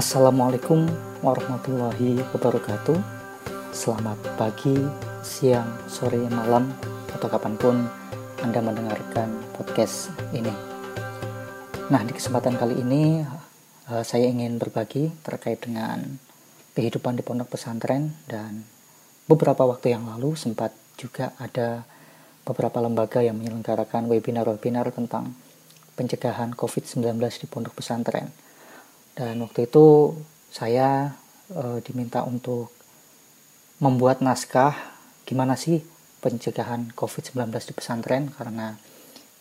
Assalamualaikum warahmatullahi wabarakatuh. Selamat pagi, siang, sore, malam Atau kapan pun Anda mendengarkan podcast ini. Nah di kesempatan kali ini eh, Saya ingin berbagi terkait dengan Kehidupan di pondok pesantren Dan beberapa waktu yang lalu sempat juga ada Beberapa lembaga yang menyelenggarakan webinar-webinar tentang pencegahan COVID-19 di pondok pesantren dan waktu itu saya e, diminta untuk membuat naskah gimana sih pencegahan COVID-19 di pesantren. Karena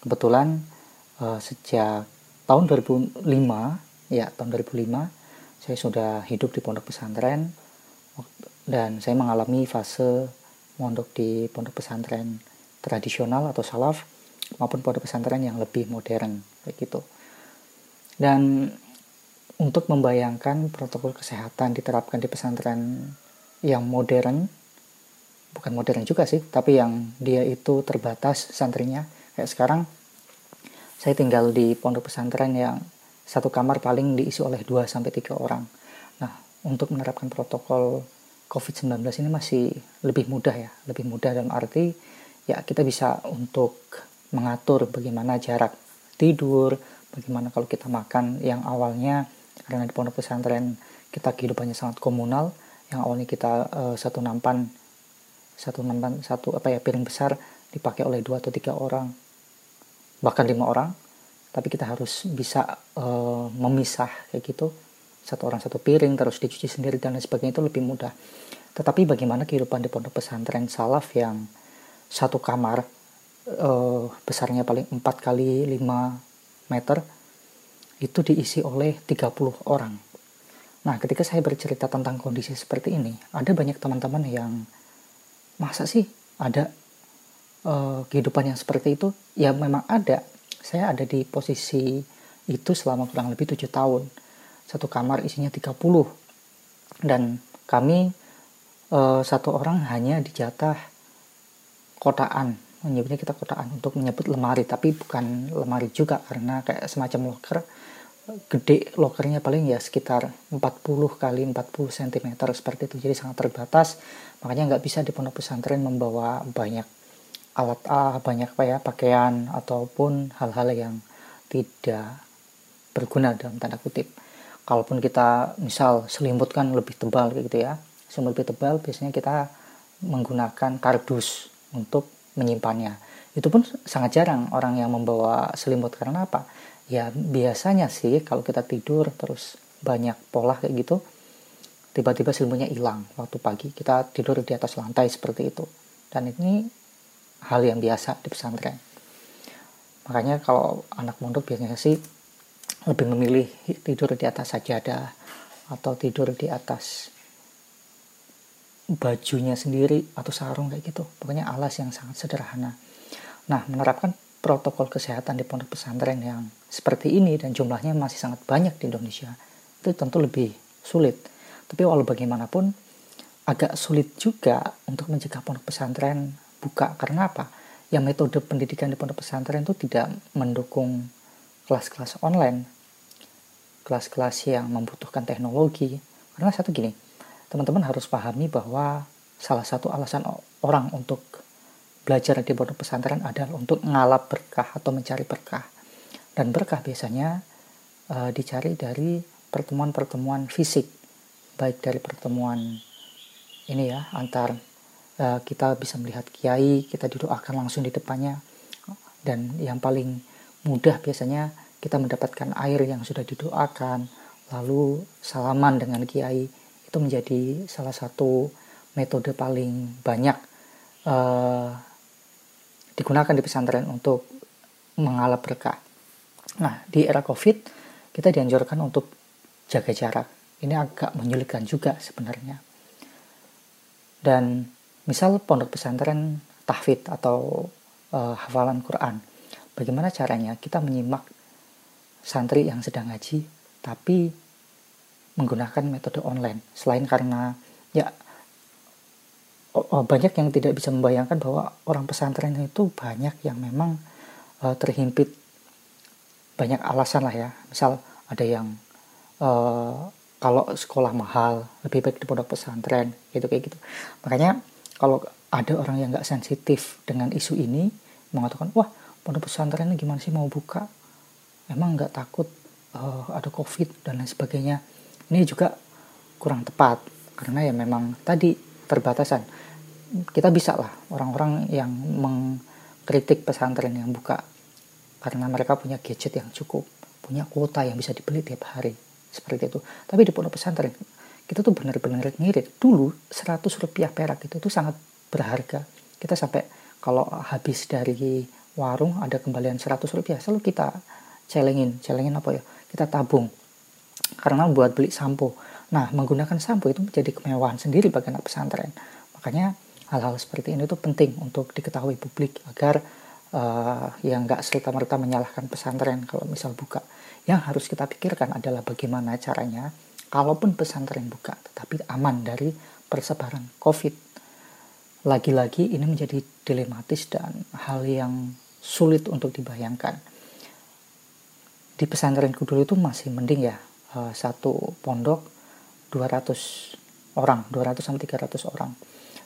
kebetulan e, sejak tahun 2005 ya tahun 2005 saya sudah hidup di pondok pesantren. Dan saya mengalami fase mondok di pondok pesantren tradisional atau salaf maupun pondok pesantren yang lebih modern kayak gitu. Dan untuk membayangkan protokol kesehatan diterapkan di pesantren yang modern bukan modern juga sih tapi yang dia itu terbatas santrinya kayak sekarang saya tinggal di pondok pesantren yang satu kamar paling diisi oleh 2 sampai 3 orang. Nah, untuk menerapkan protokol COVID-19 ini masih lebih mudah ya, lebih mudah dalam arti ya kita bisa untuk mengatur bagaimana jarak tidur, bagaimana kalau kita makan yang awalnya karena di pondok pesantren kita kehidupannya sangat komunal yang awalnya kita uh, satu nampan satu nampan satu apa ya piring besar dipakai oleh dua atau tiga orang bahkan lima orang. Tapi kita harus bisa uh, memisah kayak gitu. Satu orang satu piring terus dicuci sendiri dan lain sebagainya itu lebih mudah. Tetapi bagaimana kehidupan di pondok pesantren salaf yang satu kamar uh, besarnya paling 4 kali 5 meter itu diisi oleh 30 orang. Nah, ketika saya bercerita tentang kondisi seperti ini, ada banyak teman-teman yang masa sih ada uh, kehidupan yang seperti itu? Ya memang ada. Saya ada di posisi itu selama kurang lebih tujuh tahun. Satu kamar isinya 30. Dan kami uh, satu orang hanya dijatah kotaan. Menyebutnya kita kotaan untuk menyebut lemari, tapi bukan lemari juga karena kayak semacam locker gede lokernya paling ya sekitar 40 kali 40 cm seperti itu jadi sangat terbatas. Makanya nggak bisa di pondok pesantren membawa banyak alat A banyak apa ya pakaian ataupun hal-hal yang tidak berguna dalam tanda kutip. Kalaupun kita misal selimut kan lebih tebal gitu ya. Selimut lebih tebal biasanya kita menggunakan kardus untuk menyimpannya. Itu pun sangat jarang orang yang membawa selimut. Karena apa? Ya biasanya sih kalau kita tidur terus banyak pola kayak gitu tiba-tiba selimutnya hilang waktu pagi. Kita tidur di atas lantai seperti itu. Dan ini hal yang biasa di pesantren. Makanya kalau anak mondok biasanya sih lebih memilih tidur di atas sajadah atau tidur di atas bajunya sendiri atau sarung kayak gitu pokoknya alas yang sangat sederhana nah menerapkan protokol kesehatan di pondok pesantren yang seperti ini dan jumlahnya masih sangat banyak di Indonesia itu tentu lebih sulit. Tapi walau bagaimanapun agak sulit juga untuk mencegah pondok pesantren buka karena apa? Ya metode pendidikan di pondok pesantren itu tidak mendukung kelas-kelas online, kelas-kelas yang membutuhkan teknologi. Karena satu gini, teman-teman harus pahami bahwa salah satu alasan orang untuk belajar di pondok pesantren adalah untuk ngalap berkah atau mencari berkah. Dan berkah biasanya uh, dicari dari pertemuan-pertemuan fisik, baik dari pertemuan ini ya antar uh, kita bisa melihat kiai, kita didoakan langsung di depannya, dan yang paling mudah biasanya kita mendapatkan air yang sudah didoakan, lalu salaman dengan kiai itu menjadi salah satu metode paling banyak uh, digunakan di pesantren untuk mengalap berkah. Nah, di era COVID, kita dianjurkan untuk jaga jarak. Ini agak menyulitkan juga sebenarnya. Dan misal pondok pesantren tahfidz atau uh, hafalan Quran. Bagaimana caranya kita menyimak santri yang sedang ngaji, tapi menggunakan metode online. Selain karena ya banyak yang tidak bisa membayangkan bahwa orang pesantren itu banyak yang memang uh, terhimpit. Banyak alasan lah ya. Misal ada yang uh, kalau sekolah mahal lebih baik di pondok pesantren gitu kayak gitu. Makanya kalau ada orang yang nggak sensitif dengan isu ini mengatakan wah pondok pesantren gimana sih mau buka? Emang nggak takut uh, ada covid dan lain sebagainya ini juga kurang tepat karena ya memang tadi terbatasan kita bisa lah orang-orang yang mengkritik pesantren yang buka karena mereka punya gadget yang cukup punya kuota yang bisa dibeli tiap hari seperti itu. Tapi di pondok pesantren kita tuh benar-benar ngirit. Dulu 100 rupiah perak itu tuh sangat berharga. Kita sampai kalau habis dari warung ada kembalian 100 rupiah selalu kita celengin. Celengin apa ya? Kita tabung karena buat beli sampo. Nah menggunakan sampo itu menjadi kemewahan sendiri bagi anak pesantren. Makanya hal-hal seperti ini tuh penting untuk diketahui publik agar uh, yang nggak serta merta menyalahkan pesantren kalau misal buka. Yang harus kita pikirkan adalah bagaimana caranya kalaupun pesantren buka tetapi aman dari persebaran covid. Lagi-lagi ini menjadi dilematis dan hal yang sulit untuk dibayangkan. Di pesantrenku dulu itu masih mending ya uh, satu pondok 200 orang 200 sampai 300 orang.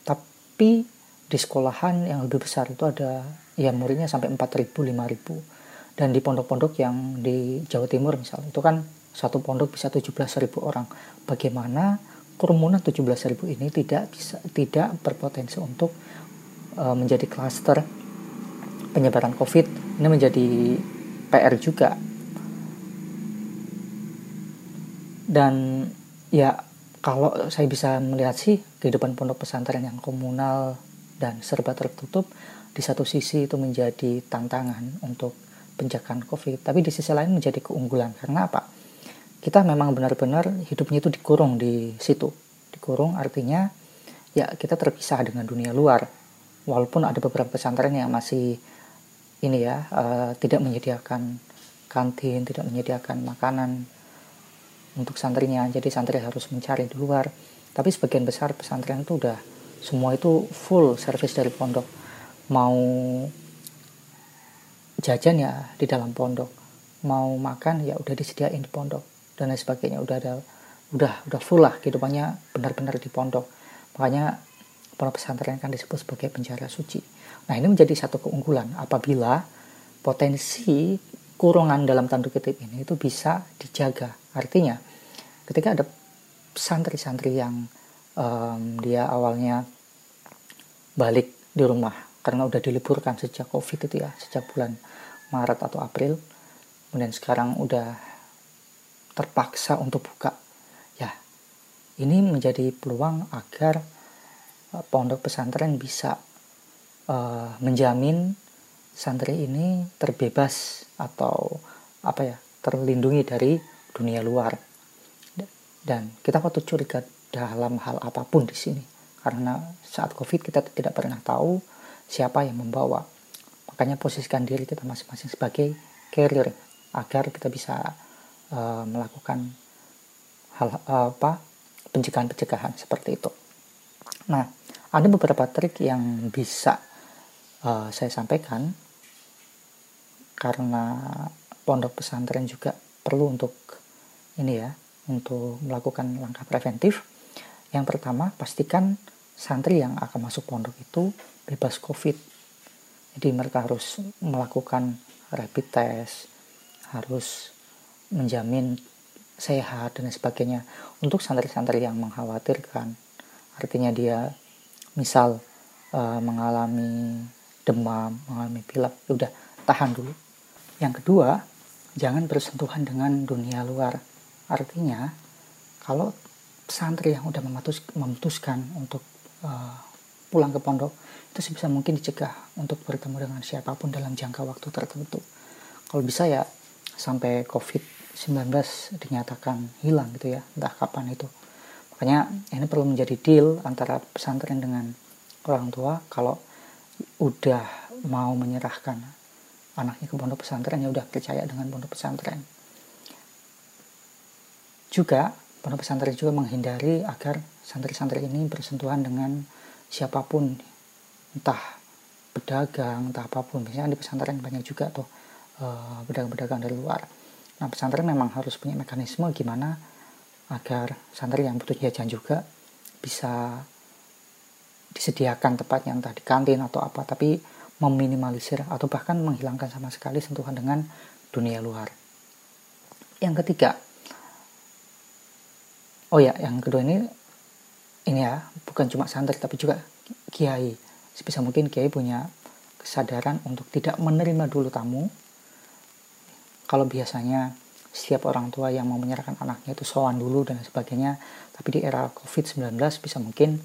Tapi di sekolahan yang lebih besar itu ada ya muridnya sampai 4000 5000 dan di pondok-pondok yang di Jawa Timur misalnya itu kan satu pondok bisa 17.000 orang. Bagaimana kerumunan 17.000 ini tidak bisa tidak berpotensi untuk uh, menjadi klaster penyebaran COVID? Ini menjadi PR juga dan ya kalau saya bisa melihat sih kehidupan pondok pesantren yang komunal dan serba tertutup di satu sisi itu menjadi tantangan untuk penjagaan COVID tapi di sisi lain menjadi keunggulan. Karena apa? Kita memang benar-benar hidupnya itu dikurung di situ. Dikurung artinya ya kita terpisah dengan dunia luar. Walaupun ada beberapa pesantren yang masih ini ya uh, tidak menyediakan kantin tidak menyediakan makanan untuk santrinya. Jadi santri harus mencari di luar. Tapi sebagian besar pesantren itu udah semua itu full service dari pondok. Mau jajan ya di dalam pondok. Mau makan ya udah disediain di pondok. Dan lain sebagainya. Udah ada udah udah full lah kehidupannya benar-benar di pondok. Makanya pondok pesantren kan disebut sebagai penjara suci. Nah ini menjadi satu keunggulan. Apabila potensi kurungan dalam tanda kutip ini itu bisa dijaga Artinya, ketika ada santri-santri yang um, dia awalnya balik di rumah karena udah diliburkan sejak covid itu ya sejak bulan Maret atau April kemudian sekarang udah terpaksa untuk buka. Ya ini menjadi peluang agar uh, pondok pesantren bisa uh, menjamin santri ini terbebas atau apa ya terlindungi dari dunia luar. Dan kita patut curiga dalam hal apa pun di sini. Karena saat covid kita tidak pernah tahu siapa yang membawa. Makanya posisikan diri kita masing-masing sebagai carrier agar kita bisa uh, melakukan hal uh, apa pencegahan-pencegahan seperti itu. Nah, ada beberapa trik yang bisa uh, saya sampaikan. Karena pondok pesantren juga perlu untuk ini ya untuk melakukan langkah preventif. Yang pertama, pastikan santri yang akan masuk pondok itu bebas COVID. Jadi mereka harus melakukan rapid test, harus menjamin sehat dan sebagainya. Untuk santri-santri yang mengkhawatirkan, artinya dia misal e, mengalami demam, mengalami pilek, ya udah tahan dulu. Yang kedua, jangan bersentuhan dengan dunia luar Artinya, kalau santri yang udah memutus, memutuskan untuk uh, pulang ke pondok, itu sebisa mungkin dicegah untuk bertemu dengan siapa pun dalam jangka waktu tertentu. Kalau bisa ya sampai COVID-19 dinyatakan hilang gitu ya, entah kapan itu. Makanya ini perlu menjadi deal antara pesantren dengan orang tua kalau udah mau menyerahkan anaknya ke pondok pesantren ya udah percaya dengan pondok pesantren juga pondok pesantren juga menghindari agar santri-santri ini bersentuhan dengan siapa pun entah pedagang entah apa pun biasanya di pesantren banyak juga tuh eh, pedagang-pedagang dari luar nah pesantren memang harus punya mekanisme gimana agar santri yang butuh jajan juga bisa disediakan tepatnya entah di kantin atau apa tapi meminimalisir atau bahkan menghilangkan sama sekali sentuhan dengan dunia luar. Yang ketiga, oh ya, yang kedua ini ini ya bukan cuma santri tapi juga kiai. Sebisa mungkin kiai punya kesadaran untuk tidak menerima dulu tamu. Kalau biasanya setiap orang tua yang mau menyerahkan anaknya itu sowan dulu dan sebagainya, tapi di era COVID-19 bisa mungkin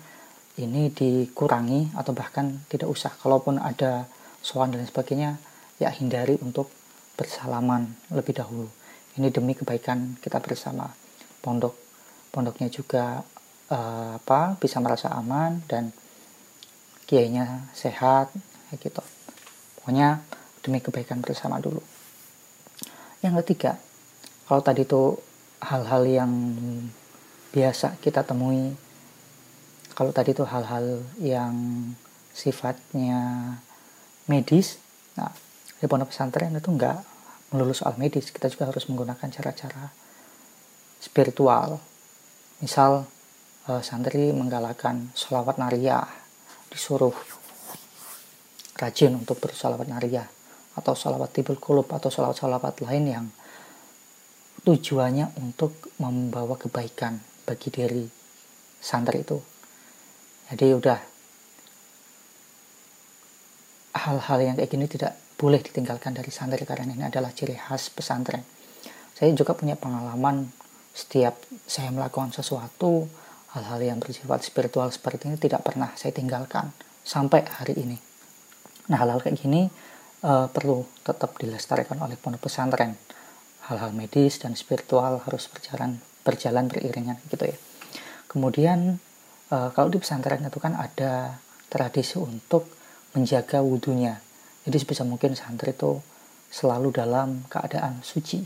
ini dikurangi atau bahkan tidak usah. Kalaupun ada sowan dan sebagainya, ya hindari untuk bersalaman lebih dahulu. Ini demi kebaikan kita bersama. Pondok pondoknya juga uh, apa bisa merasa aman dan kiainya sehat kayak gitu. Pokoknya demi kebaikan bersama dulu. Yang ketiga, kalau tadi itu hal-hal yang biasa kita temui kalau tadi itu hal-hal yang sifatnya medis nah di pondok pesantren itu enggak melulu soal medis kita juga harus menggunakan cara-cara spiritual misal eh, santri menggalakkan sholawat nariyah disuruh rajin untuk bersolawat nariyah atau sholawat tibul kulub atau sholawat-sholawat lain yang tujuannya untuk membawa kebaikan bagi diri santri itu. Jadi udah hal-hal yang kayak gini tidak boleh ditinggalkan dari santri karena ini adalah ciri khas pesantren. Saya juga punya pengalaman setiap saya melakukan sesuatu hal-hal yang bersifat spiritual seperti ini tidak pernah saya tinggalkan sampai hari ini Nah hal-hal kayak gini uh, perlu tetap dilestarikan oleh pondok pesantren. Hal-hal medis dan spiritual harus berjalan berjalan beriringan gitu ya. Kemudian uh, kalau di pesantren itu kan ada tradisi untuk menjaga wudhunya. Jadi sebisa mungkin santri itu selalu dalam keadaan suci.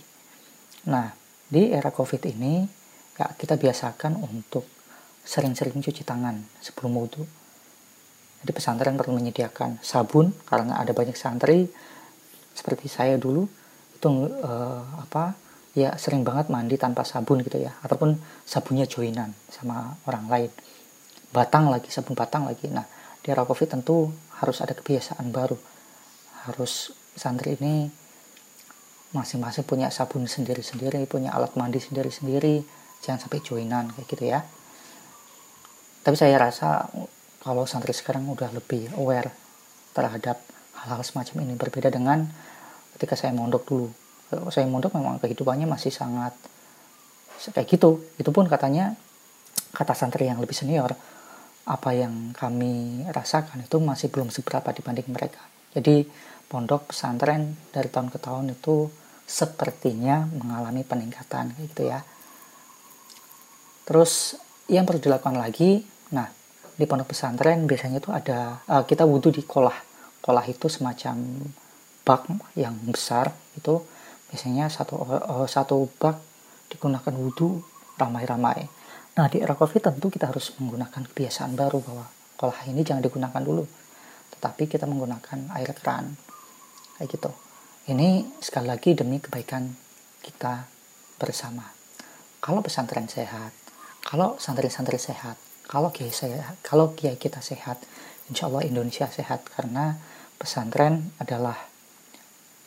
Nah di era covid ini ya kita biasakan untuk sering-sering cuci tangan sebelum wudhu. Jadi pesantren perlu menyediakan sabun karena ada banyak santri seperti saya dulu itu uh, apa ya sering banget mandi tanpa sabun gitu ya ataupun sabunnya joinan sama orang lain. Batang lagi sabun batang lagi. Nah di era covid tentu harus ada kebiasaan baru. Harus santri ini masing-masing punya sabun sendiri-sendiri punya alat mandi sendiri-sendiri jangan sampai joinan kayak gitu ya. Tapi saya rasa kalau santri sekarang udah lebih aware terhadap hal-hal semacam ini berbeda dengan ketika saya mondok dulu. Kalau saya mondok memang kehidupannya masih sangat kayak gitu. Itu pun katanya kata santri yang lebih senior apa yang kami rasakan itu masih belum seberapa dibanding mereka. Jadi pondok pesantren dari tahun ke tahun itu sepertinya mengalami peningkatan gitu ya. Terus yang perlu dilakukan lagi nah di pondok pesantren biasanya itu ada uh, kita wudhu di kolah. Kolah itu semacam bak yang besar itu biasanya satu uh, satu bak digunakan wudhu ramai-ramai. Nah di era covid tentu kita harus menggunakan kebiasaan baru bahwa kolah ini jangan digunakan dulu. Tetapi kita menggunakan air keran kayak gitu ini sekali lagi demi kebaikan kita bersama. Kalau pesantren sehat kalau santri-santri sehat kalau kiai saya kalau kiai kita sehat insya Allah Indonesia sehat. Karena pesantren adalah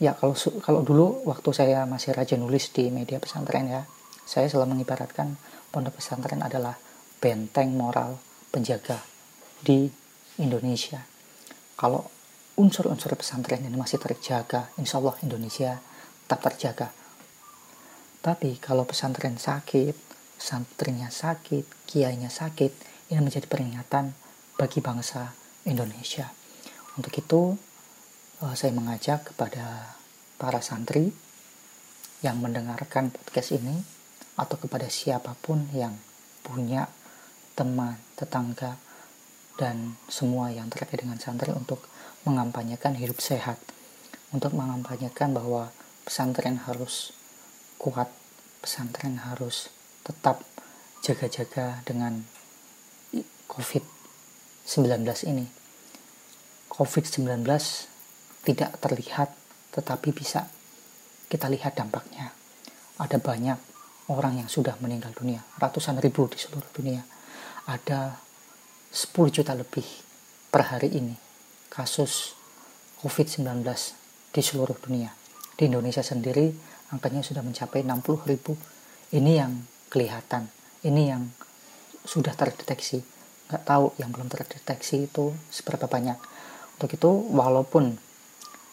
ya kalau kalau dulu waktu saya masih rajin nulis di media pesantren ya saya selalu mengibaratkan pondok pesantren adalah benteng moral penjaga di Indonesia. Kalau unsur-unsur pesantren ini masih terjaga insya Allah Indonesia tetap terjaga tapi kalau pesantren sakit santrinya sakit kiainya sakit ini menjadi peringatan bagi bangsa Indonesia. Untuk itu, eh, saya mengajak kepada para santri yang mendengarkan podcast ini atau kepada siapa pun yang punya teman, tetangga, dan semua yang terkait dengan santri untuk mengampanyekan hidup sehat, untuk mengampanyekan bahwa pesantren harus kuat, pesantren harus tetap jaga-jaga dengan COVID-19 ini. COVID-19 tidak terlihat tetapi bisa kita lihat dampaknya. Ada banyak orang yang sudah meninggal dunia, ratusan ribu di seluruh dunia. Ada 10 juta lebih per hari ini kasus COVID-19 di seluruh dunia. Di Indonesia sendiri angkanya sudah mencapai 60 ribu. Ini yang kelihatan, ini yang sudah terdeteksi. Nggak tahu yang belum terdeteksi itu seberapa banyak. Untuk itu, walaupun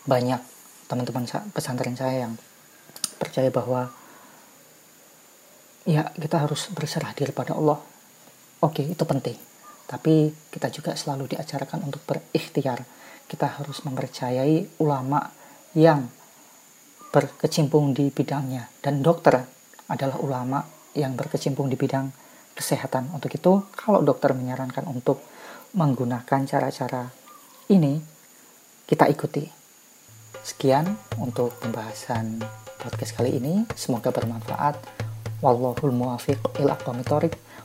banyak teman-teman pesantren saya yang percaya bahwa ya kita harus berserah diri pada Allah. Oke, itu penting tapi kita juga selalu diajarkan untuk berikhtiar. Kita harus mempercayai ulama yang berkecimpung di bidangnya. Dan dokter adalah ulama yang berkecimpung di bidang kesehatan. Untuk itu, kalau dokter menyarankan untuk menggunakan cara-cara ini, kita ikuti. Sekian untuk pembahasan podcast kali ini. Semoga bermanfaat. Wallahul muwafiq ila